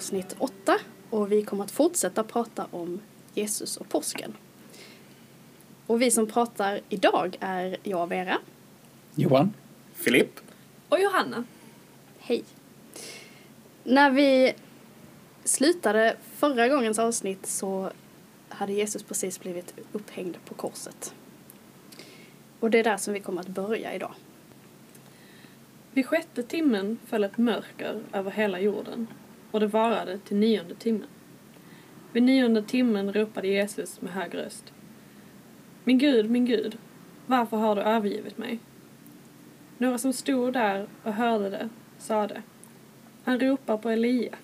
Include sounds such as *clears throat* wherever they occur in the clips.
avsnitt åtta och vi kommer att fortsätta prata om Jesus och påsken. Och vi som pratar idag är jag, Vera. Johan. Filipp. Och Johanna. Hej. När vi slutade förra gångens avsnitt så hade Jesus precis blivit upphängd på korset. Och det är där som vi kommer att börja idag. Vid sjätte timmen föll ett mörker över hela jorden och det varade till nionde timmen. Vid nionde timmen ropade Jesus med hög röst. Min Gud, min Gud, varför har du övergivit mig? Några som stod där och hörde det sade. Han ropar på Elia.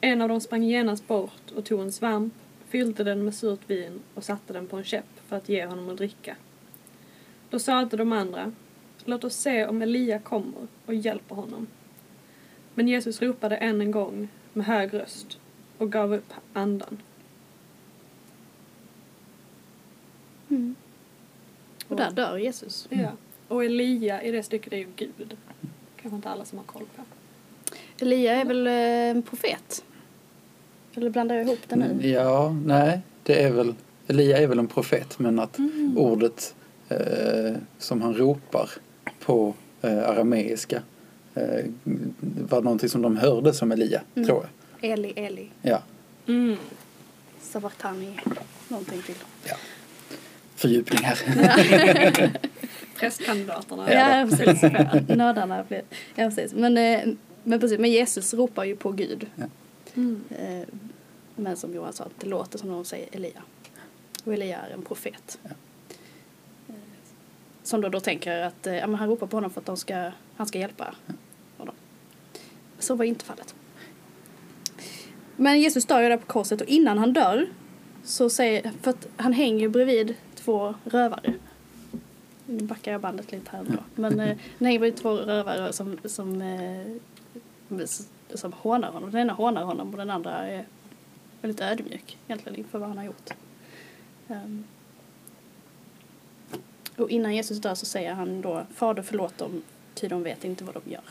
En av dem sprang genast bort och tog en svamp, fyllde den med surt vin och satte den på en käpp för att ge honom att dricka. Då sade de andra, låt oss se om Elia kommer och hjälper honom. Men Jesus ropade än en gång med hög röst och gav upp andan. Och där dör Jesus. Ja. Och Elia i det stycket är ju Gud. Kanske inte alla som har koll på. Elia är väl eh, en profet? Eller blandar jag ihop det nu? Ja, nej, det är väl, Elia är väl en profet men att ordet eh, som han ropar på eh, arameiska eh, var någonting som de hörde som Elia, Mm. tror jag. Eli, Eli, Ja, Mm. Sabaktani, någonting till. fördjupning här. *laughs* Prästkandidaterna. Ja, precis. Nördarna blir... Ja, precis. Men, eh, men, precis. men Jesus ropar ju på Gud. Mm. Eh, Men som Johan sa, att det låter som de säger Elia. Och Elia är en profet. Ja. Eh, Som då, då tänker att ja, men han ropar på honom för att de ska, han ska hjälpa. Så var inte fallet. Men Jesus dör ju där på korset och innan han dör så säger, för att han hänger ju bredvid två rövare. Nu backar jag bandet lite här ändå. Men eh, *laughs* han hänger bredvid två rövare som, som, eh, som hånar honom. Den ena hånar honom och den andra är väldigt ödmjuk egentligen inför vad han har gjort. Ehm. och innan Jesus dör så säger han då Fader förlåt dem, ty de vet inte vad de gör.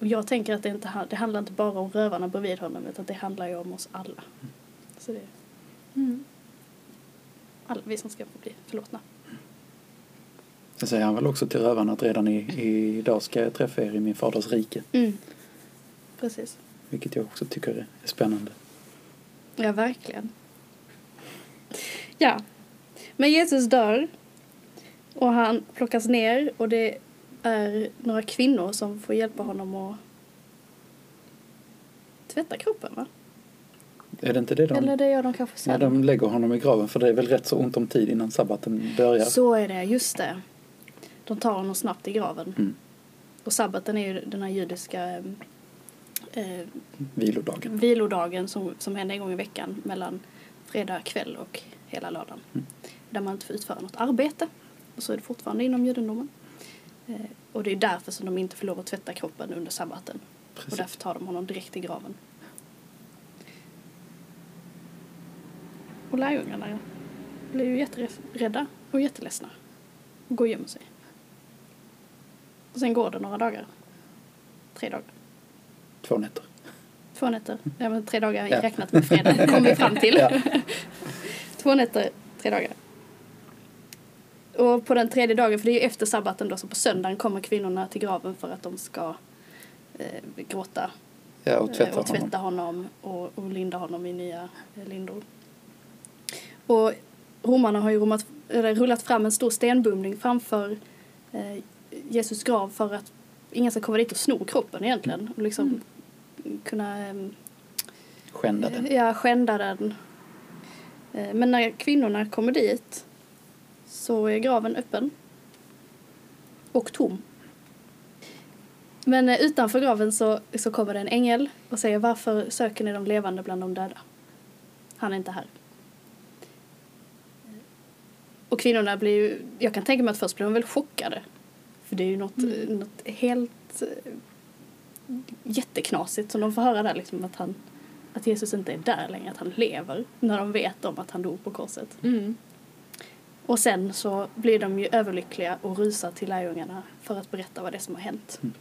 Och jag tänker att det, inte, det handlar inte bara om rövarna bredvid honom utan det handlar ju om oss alla. Så det Mm. alla vi som ska få bli förlåtna. Sen säger han väl också till rövarna att redan i, idag ska jag träffa er i min faders rike. Mm. Precis. Vilket jag också tycker är spännande. Ja, verkligen. Ja. Men Jesus dör och han plockas ner och det är några kvinnor som får hjälpa honom att tvätta kroppen va? Är det inte det de... Eller det gör de kanske sen. de lägger honom i graven för det är väl rätt så ont om tid innan sabbaten börjar. Så är det, just det. De tar honom snabbt i graven. Mm. Och sabbaten är ju den här judiska eh, Vilodagen. vilodagen som, som händer en gång i veckan mellan fredag kväll och hela lördagen. Mm. Där man inte får utföra något arbete. Och så är det fortfarande inom judendomen. Och det är därför som de inte får lov att tvätta kroppen under sabbaten. Och Precis. därför tar de honom direkt i graven. Och lärjungarna blir ju jätterädda och jätteledsna. Och går och gömmer sig. Och sen går det några dagar. Tre dagar. Två nätter. Två nätter. Ja, men tre dagar Ja. räknat med fredag kom vi fram till. Ja. *laughs* Två nätter, tre dagar. Och på den tredje dagen, för det är ju efter sabbaten då, så på söndagen kommer kvinnorna till graven för att de ska eh, gråta Ja, och eh, tvätta och honom. tvätta honom och, och linda honom i nya eh, lindor. Och romarna har ju romat, eller, rullat fram en stor stenbumling framför eh, Jesus grav för att ingen ska komma dit och sno kroppen egentligen. Och liksom kunna ehm, Skända den. Ja, skända den. Eh, Men när kvinnorna kommer dit så är graven öppen. Och tom. Men eh, utanför graven så, så kommer det en ängel och säger varför söker ni de levande bland de döda? Han är inte här. Och kvinnorna blir ju, jag kan tänka mig att först blir de väl chockade. För det är ju något, eh, något helt eh, jätteknasigt som de får höra där liksom att han att Jesus inte är där längre, att han lever när de vet om att han dog på korset. Mm. Och sen så blir de ju överlyckliga och rusar till lärjungarna för att berätta vad det är som har hänt. Mm.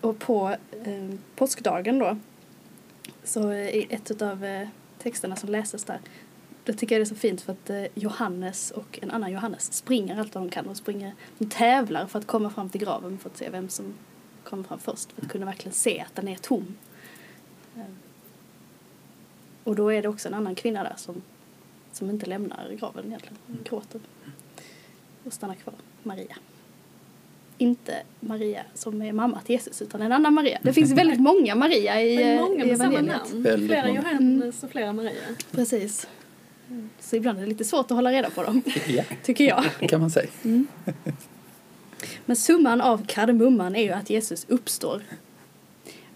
Och på eh, påskdagen då, så i ett av eh, texterna som läses där, då tycker jag det är så fint för att eh, Johannes och en annan Johannes springer allt vad de kan. De, springer, de tävlar för att komma fram till graven för att se vem som kommer fram först. För att kunna verkligen se att den är tom. Eh, och då är det också en annan kvinna där som, som inte lämnar graven egentligen. Hon gråter och stannar kvar. Maria. Inte Maria som är mamma till Jesus utan en annan Maria. Det finns väldigt många Maria i, Men eh, många i med samma evangeliet. namn. Väldigt Flera många. Johannes och flera Maria. Precis. Så ibland är det lite svårt att hålla reda på dem, *laughs* Ja, tycker jag. kan man säga. Men summan av kardemumman är ju att Jesus uppstår.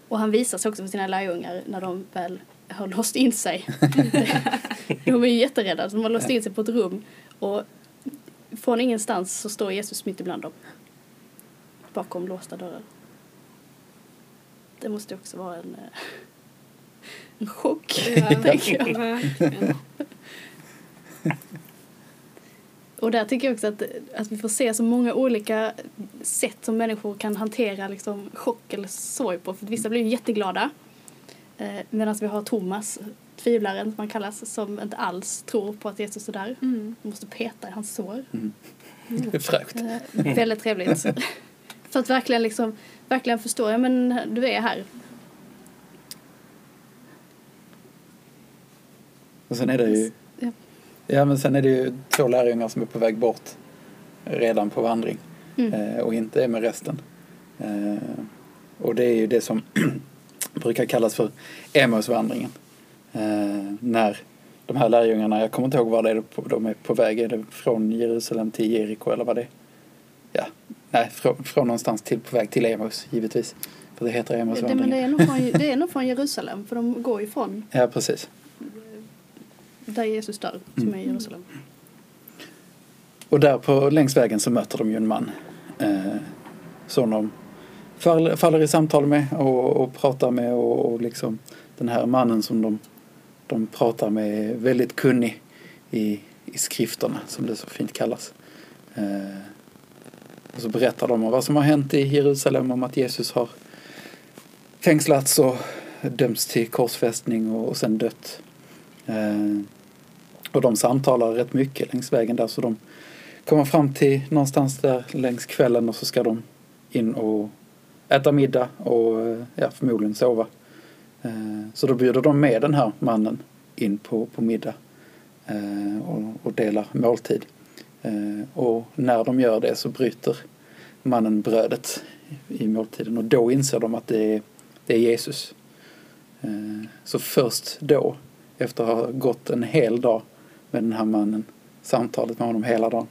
Och han visar sig också för sina lärjungar när de väl har låst in sig. *laughs* de är ju jätterädda, de har låst in sig på ett rum och från ingenstans så står Jesus mitt ibland dem. Bakom låsta dörrar. Det måste också vara en, eh, en chock, *laughs* tänker jag. Och där tycker jag också att, att vi får se så många olika sätt som människor kan hantera liksom, chock eller sorg på. För vissa blir ju jätteglada. Eh, Medan vi har Thomas, tvivlaren som han kallas, som inte alls tror på att Jesus är där. Mm. Man måste peta i hans sår. Det är fräscht. Eh, väldigt trevligt. *laughs* För att verkligen, liksom, verkligen förstå, ja men du är här. Och sen är det ju, Ja. ja men sen är det ju två lärjungar som är på väg bort redan på vandring Mm. eh, och inte är med resten. Eh, och det är ju det som *clears throat* brukar kallas för Emmausvandringen. Eh, när de här lärjungarna, jag kommer inte ihåg var det är de är på väg, är det från Jerusalem till Jeriko eller vad det är? Ja, nej, från, från någonstans till, på väg till Emmaus givetvis. För det heter Det, men Emmausvandringen. det, är nog från, *laughs* det är nog från Jerusalem, för de går ju från Ja, precis. där Jesus dör, som Mm. är Jerusalem. Och där på, längs vägen så möter de ju en man eh, som de faller, faller i samtal med och, och pratar med och, och liksom den här mannen som de, de pratar med är väldigt kunnig i, i skrifterna som det så fint kallas. Eh, och så berättar de om vad som har hänt i Jerusalem om att Jesus har fängslats och dömts till korsfästning och, och sen dött. Eh, och de samtalar rätt mycket längs vägen där så de kommer fram till någonstans där längs kvällen och så ska de in och äta middag och eh, ja, förmodligen sova. Eh, så då bjuder de med den här mannen in på, på middag eh, och, och delar måltid. Och när de gör det så bryter mannen brödet i måltiden och då inser de att det är, det är Jesus. Så först då, efter att ha gått en hel dag med den här mannen, samtalet med honom hela dagen,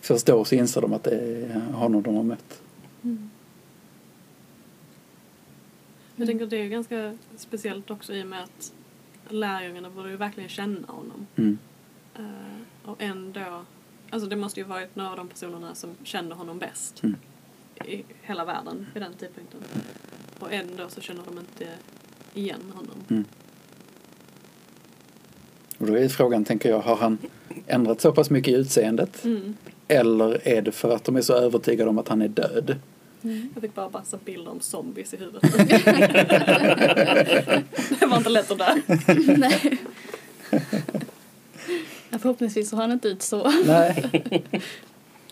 först då så inser de att det är honom de har mött. Mm. Jag tänker att det är ganska speciellt också i och med att lärjungarna borde ju verkligen känna honom. Mm. Eh, och ändå, alltså det måste ju varit några av de personerna som kände honom bäst Mm. i hela världen vid den tidpunkten. Och ändå så känner de inte igen honom. Mm. Och då är frågan, tänker jag, har han ändrat så pass mycket i utseendet? Mm. Eller är det för att de är så övertygade om att han är död? Jag fick bara massa bilder om zombies i huvudet. *laughs* det var inte lätt att dö. *laughs* Nej. *laughs* Ja, förhoppningsvis så har han inte ut så. Nej.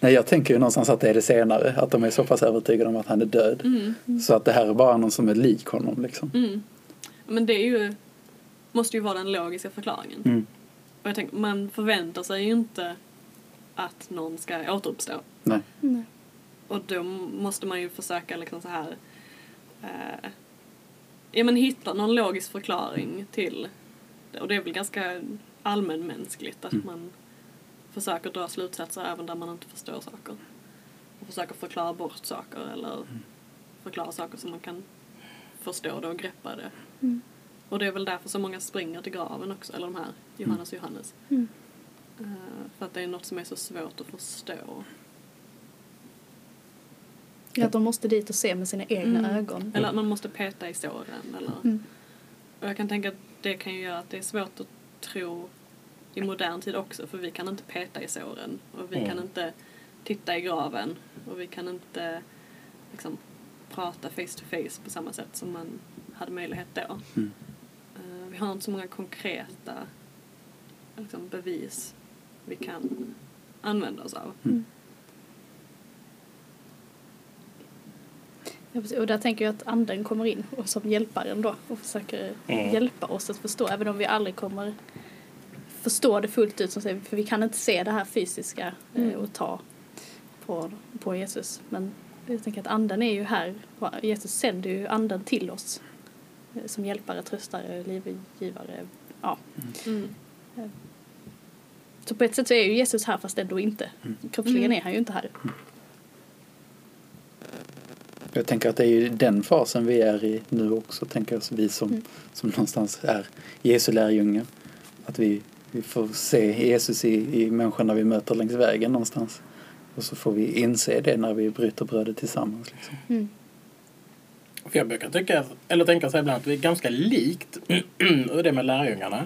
Nej, jag tänker ju någonstans att det är det senare. Att de är så pass övertygade om att han är död. Mm. Så att det här är bara någon som är lik honom liksom. Mm. Men det är ju, måste ju vara den logiska förklaringen. Mm. Och jag tänker, man förväntar sig ju inte att någon ska återuppstå. Nej. Nej. Och då måste man ju försöka liksom så här eh, ja men hitta någon logisk förklaring till det. Och det är väl ganska allmänmänskligt att Mm. man försöker dra slutsatser även där man inte förstår saker. Och försöker förklara bort saker eller förklara saker som man kan förstå det och greppa det. Mm. Och det är väl därför så många springer till graven också, eller de här, Johannes och Johannes. Mm. Eh, för att det är något som är så svårt att förstå. Att de måste dit och se med sina egna Mm. ögon. Eller att man måste peta i såren. Eller, Mm. Och jag kan tänka att det kan ju göra att det är svårt att tro i modern tid också för vi kan inte peta i såren och vi Mm. kan inte titta i graven och vi kan inte liksom prata face to face på samma sätt som man hade möjlighet då. Mm. Eh, vi har inte så många konkreta liksom, bevis vi kan använda oss av. Ja. Och där tänker jag att anden kommer in och som hjälparen då och försöker Mm. hjälpa oss att förstå även om vi aldrig kommer förstå det fullt ut som säger, för vi kan inte se det här fysiska eh, Mm. och ta på, på Jesus. Men jag tänker att anden är ju här. Jesus sänder ju anden till oss eh, som hjälpare, tröstare, livgivare. Ja. Mm. Så på ett sätt så är ju Jesus här fast ändå inte. Kroppsligen Mm. är han ju inte här. Jag tänker att det är ju den fasen vi är i nu också, tänker jag, vi som, Mm. som någonstans är Jesu lärjungar. Att vi, vi får se Jesus i, i människorna vi möter längs vägen någonstans. Och så får vi inse det när vi bryter brödet tillsammans. Liksom. Mm. För jag brukar tycka, eller tänka så ibland att vi är ganska likt *clears throat* och det med lärjungarna.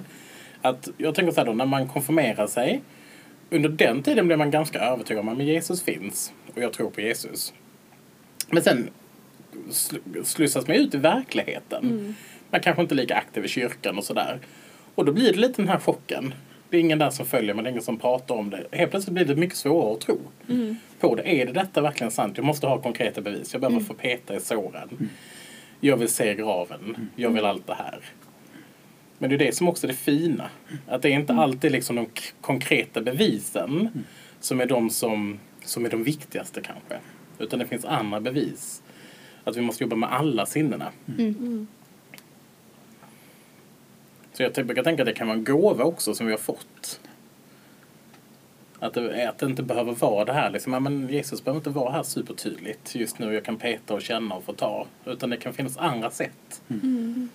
Att jag tänker så här då, när man konfirmerar sig. Under den tiden blir man ganska övertygad om att Jesus finns. Och jag tror på Jesus. Men sen sl- slussas man ut i verkligheten. Mm. Man kanske inte är lika aktiv i kyrkan och sådär. Och då blir det lite den här chocken. Det är ingen där som följer men det är ingen som pratar om det. Helt plötsligt blir det mycket svårare att tro Mm. på det. Är det detta verkligen sant? Jag måste ha konkreta bevis. Jag behöver få peta i såren. Jag vill se graven. Jag vill allt det här. Men det är det som också är det fina. Att det är inte alltid liksom de konkreta bevisen som är de som, som är de viktigaste kanske. Utan det finns andra bevis. Att vi måste jobba med alla sinnena. Mm. Så jag brukar tänka att det kan vara en gåva också som vi har fått. Att det, att det inte behöver vara det här liksom, men Jesus behöver inte vara här supertydligt just nu. Jag kan peta och känna och få ta. Utan det kan finnas andra sätt. Mm.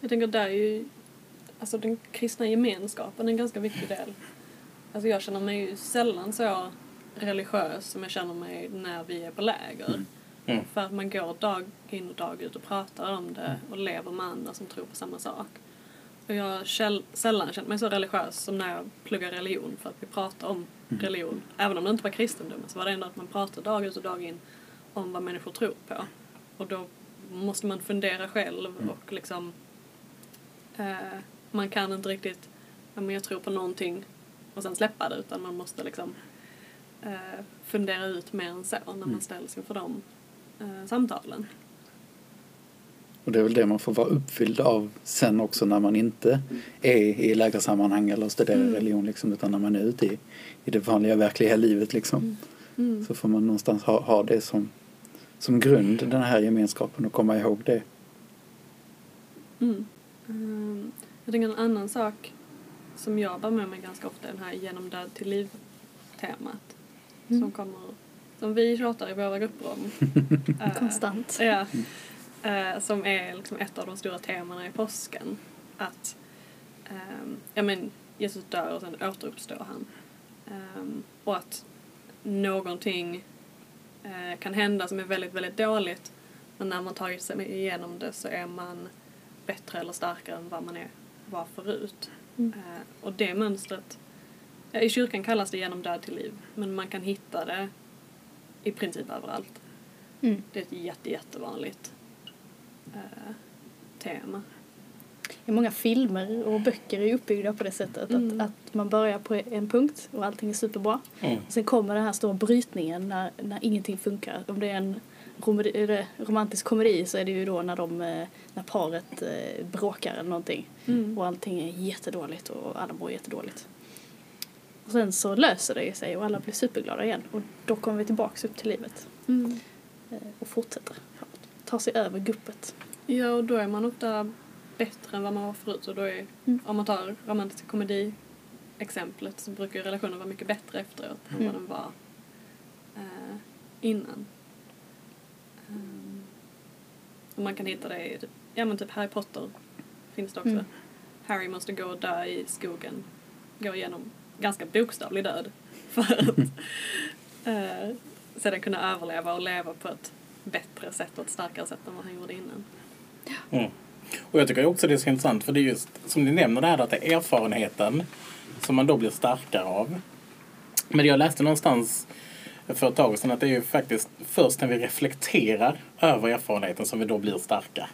Jag tänker där är ju alltså den kristna gemenskapen en ganska viktig del. Alltså jag känner mig ju sällan så religiös som jag känner mig när vi är på läger. Mm. För att man går dag in och dag ut och pratar om det och lever med andra som tror på samma sak. Och jag har sällan känt mig så religiös som när jag pluggar religion för att vi pratar om religion. Även om det inte var kristendom så var det ändå att man pratar dag ut och dag in om vad människor tror på. Och då måste man fundera själv och liksom eh, man kan inte riktigt, ja men jag tror på någonting och sen släppa det utan man måste liksom eh, fundera ut mer än så när man ställs inför de eh, samtalen. Och det är väl det man får vara uppfylld av sen också när man inte är i lägersammanhang eller studerar Mm. religion liksom, utan när man är ute i, i det vanliga verkliga livet liksom. Mm. Så får man någonstans ha, ha det som, som grund, den här gemenskapen och komma ihåg det. Mm. Ehm, jag tänker en annan sak som jag bär med mig ganska ofta är den här genom död till liv-temat. Mm. Som kommer, som vi tjatar i våra grupper om. *laughs* Eh, Konstant. Ja. Eh, som är liksom ett av de stora temana i påsken. Att ja, men Jesus dör och sen återuppstår han. Ehm, och att någonting eh, kan hända som är väldigt, väldigt dåligt. Men när man tagit sig igenom det så är man bättre eller starkare än vad man är, var förut. Mm. Eh, och det mönstret, i kyrkan kallas det genom död till liv. Men man kan hitta det i princip överallt. Mm. Det är ett jätte, jättevanligt eh, tema. I många filmer och böcker är uppbyggda på det sättet Mm. att, att man börjar på en punkt och allting är superbra. Mm. Sen kommer den här stora brytningen när, när ingenting funkar. Om det är en eller romantisk komedi så är det ju då när, de, eh, när paret eh, bråkar eller någonting Mm. och allting är jättedåligt och alla mår jättedåligt. Och sen så löser det sig och alla blir superglada igen och då kommer vi tillbaks upp till livet Mm. eh, och fortsätter. Tar sig över guppet. Ja, och då är man ofta bättre än vad man var förut. Och då är, Mm. Om man tar romantisk komedi exemplet så brukar relationen vara mycket bättre efteråt än Mm. vad den var eh, innan. Ehm, och man kan hitta det i typ, ja, men typ Harry Potter finns det också. Mm. Harry måste gå och dö i skogen. Gå igenom ganska bokstavlig död *laughs* för att eh, sedan kunna överleva och leva på ett bättre sätt och ett starkare sätt än vad han gjorde innan. Mm. Och jag tycker också det är så intressant för det är just som ni nämner det här att det är erfarenheten som man då blir starkare av. Men jag läste någonstans för ett tag sedan att det är ju faktiskt först när vi reflekterar över erfarenheten som vi då blir starka.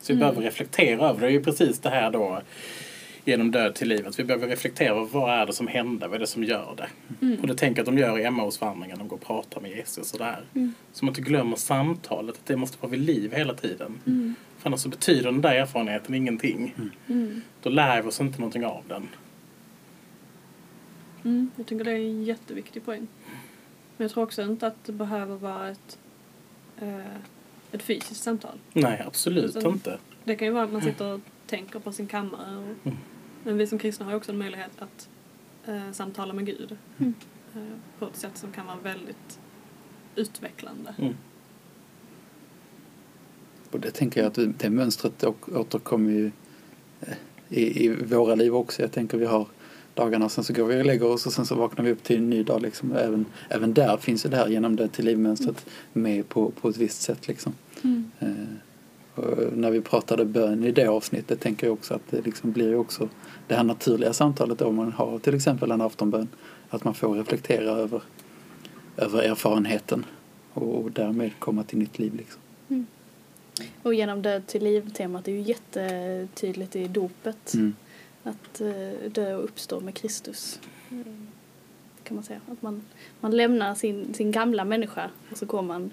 Så vi behöver reflektera över det. Det är ju precis det här då genom död till livet. Vi behöver reflektera över vad är det som hände, vad är det som gör det. Och det tänker att de gör i Emmausvandringen, de går och pratar med Jesus och där. Så man inte glömmer samtalet, att det måste vara vid liv hela tiden. För annars så betyder den där erfarenheten ingenting. Då lär vi oss inte någonting av den. Mm, jag tycker det är en jätteviktig poäng. Men jag tror också inte att det behöver vara ett, eh, ett fysiskt samtal. Nej, absolut Utan- inte. Det kan ju vara att man sitter och tänker på sin kammare. Och, Mm. Men vi som kristna har också en möjlighet att eh, samtala med Gud. Mm. Eh, på ett sätt som kan vara väldigt utvecklande. Mm. Och det tänker jag att det mönstret återkommer ju eh, i, i våra liv också. Jag tänker vi har dagarna sen så går vi och lägger oss och sen så vaknar vi upp till en ny dag liksom. Även, även där finns ju det här genom det till livmönstret med på, på ett visst sätt liksom. Mm. Eh, när vi pratade bön i det avsnittet tänker jag också att det liksom blir också det här naturliga samtalet då man har till exempel en aftonbön. Att man får reflektera över, över erfarenheten och därmed komma till nytt liv liksom. Och genom död till liv-temat är ju jättetydligt i dopet. Mm. Att eh, dö och uppstå med Kristus. Eh, kan man säga. Att man, man lämnar sin, sin gamla människa och så går man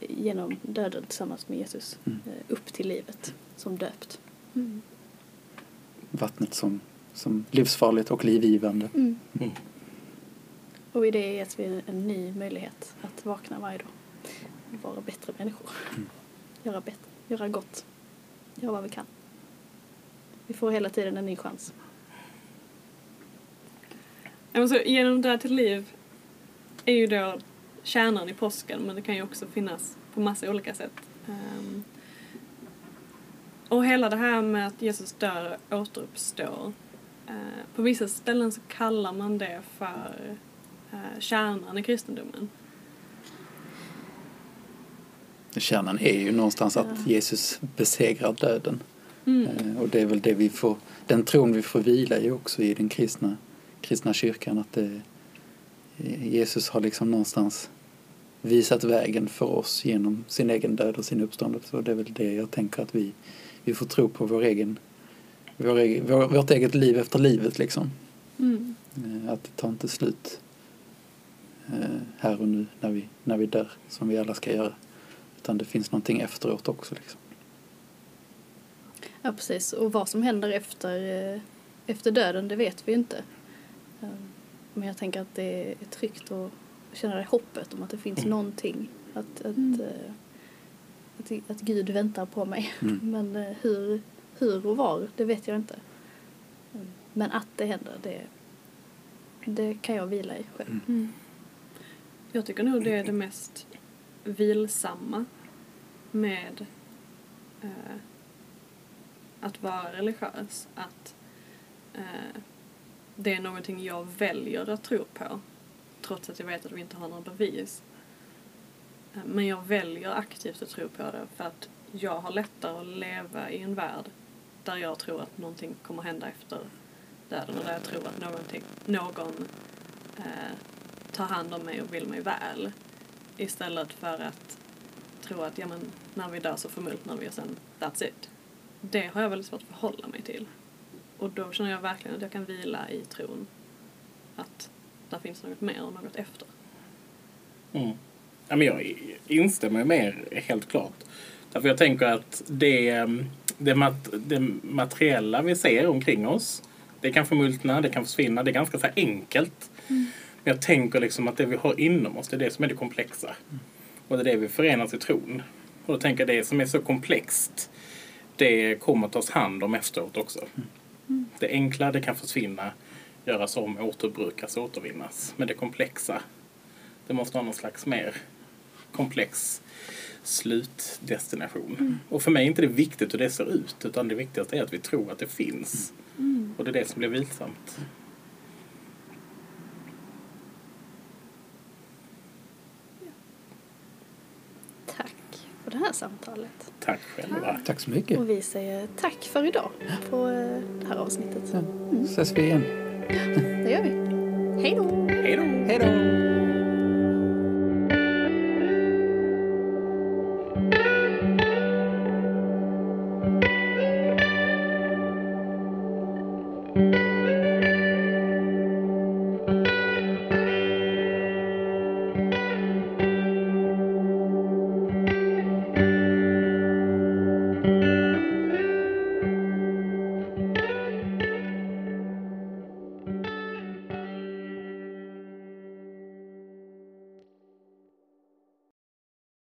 genom döden tillsammans med Jesus Mm. eh, upp till livet som döpt. Vattnet som, som livsfarligt och livgivande. Mm. Mm. Och i det ges vi en ny möjlighet att vakna varje dag. Och vara bättre människor. *laughs* Göra bättre, göra gott. Göra vad vi kan. Vi får hela tiden en ny chans. Ja, men så genom det till liv är ju då kärnan i påsken men det kan ju också finnas på massa olika sätt. Ehm, och hela det här med att Jesus dör och återuppstår. eh, på vissa ställen så kallar man det för uh, kärnan i kristendomen. Kärnan är ju någonstans att Ja. Jesus besegrar döden. Mm. Eh, Och det är väl det vi får, den tron vi får vila i också i den kristna, kristna kyrkan. Att det, Jesus har liksom någonstans visat vägen för oss genom sin egen död och sin uppståndelse. Och det är väl det jag tänker att vi, vi får tro på vår egen, vår egen, vår, vårt eget liv efter livet liksom. Mm. Eh, Att det tar inte slut eh, här och nu när vi, när vi dör som vi alla ska göra. Utan det finns någonting efteråt också liksom. Ja, precis. Och vad som händer efter, eh, efter döden, det vet vi ju inte. Men jag tänker att det är tryggt att känna det hoppet om att det finns Mm. någonting. Att, att, Mm. eh, att, att Gud väntar på mig. *laughs* Mm. Men eh, hur, hur och var, det vet jag inte. Mm. Men att det händer, det, det kan jag vila i själv. Mm. Jag tycker nog det är det mest vilsamma med eh, att vara religiös. Att eh, det är någonting jag väljer att tro på trots att jag vet att vi inte har några bevis. Eh, men jag väljer aktivt att tro på det för att jag har lättare att leva i en värld där jag tror att någonting kommer hända efter döden och där jag tror att någonting, någon eh, tar hand om mig och vill mig väl. Istället för att tro att ja, men, när vi dör så förmultnar vi och sen that's it. Det har jag väldigt svårt att förhålla mig till. Och då känner jag verkligen att jag kan vila i tron att där finns något mer och något efter. Mm. Ja, men jag instämmer med er helt klart. Därför jag tänker att det, det, mat, det materiella vi ser omkring oss, det kan förmultna, det kan försvinna, det är ganska så enkelt. Men jag tänker liksom att det vi har inom oss, det är det som är det komplexa. Och det är det vi förenas i tron. Och då tänker jag det som är så komplext, det kommer tas hand om efteråt också. Det enkla, det kan försvinna, göras om, återbrukas, återvinnas. Men det komplexa, det måste ha någon slags mer komplex slutdestination. Och för mig är inte det viktigt hur det ser ut utan det viktigaste är att vi tror att det finns. Och det är det som blir vilsamt. Tack för det här samtalet. Tack själva. Tack så mycket. Och vi säger tack för idag på eh, det här avsnittet. Så ses vi igen. Det gör vi. Hej då! Hej då! Hej då!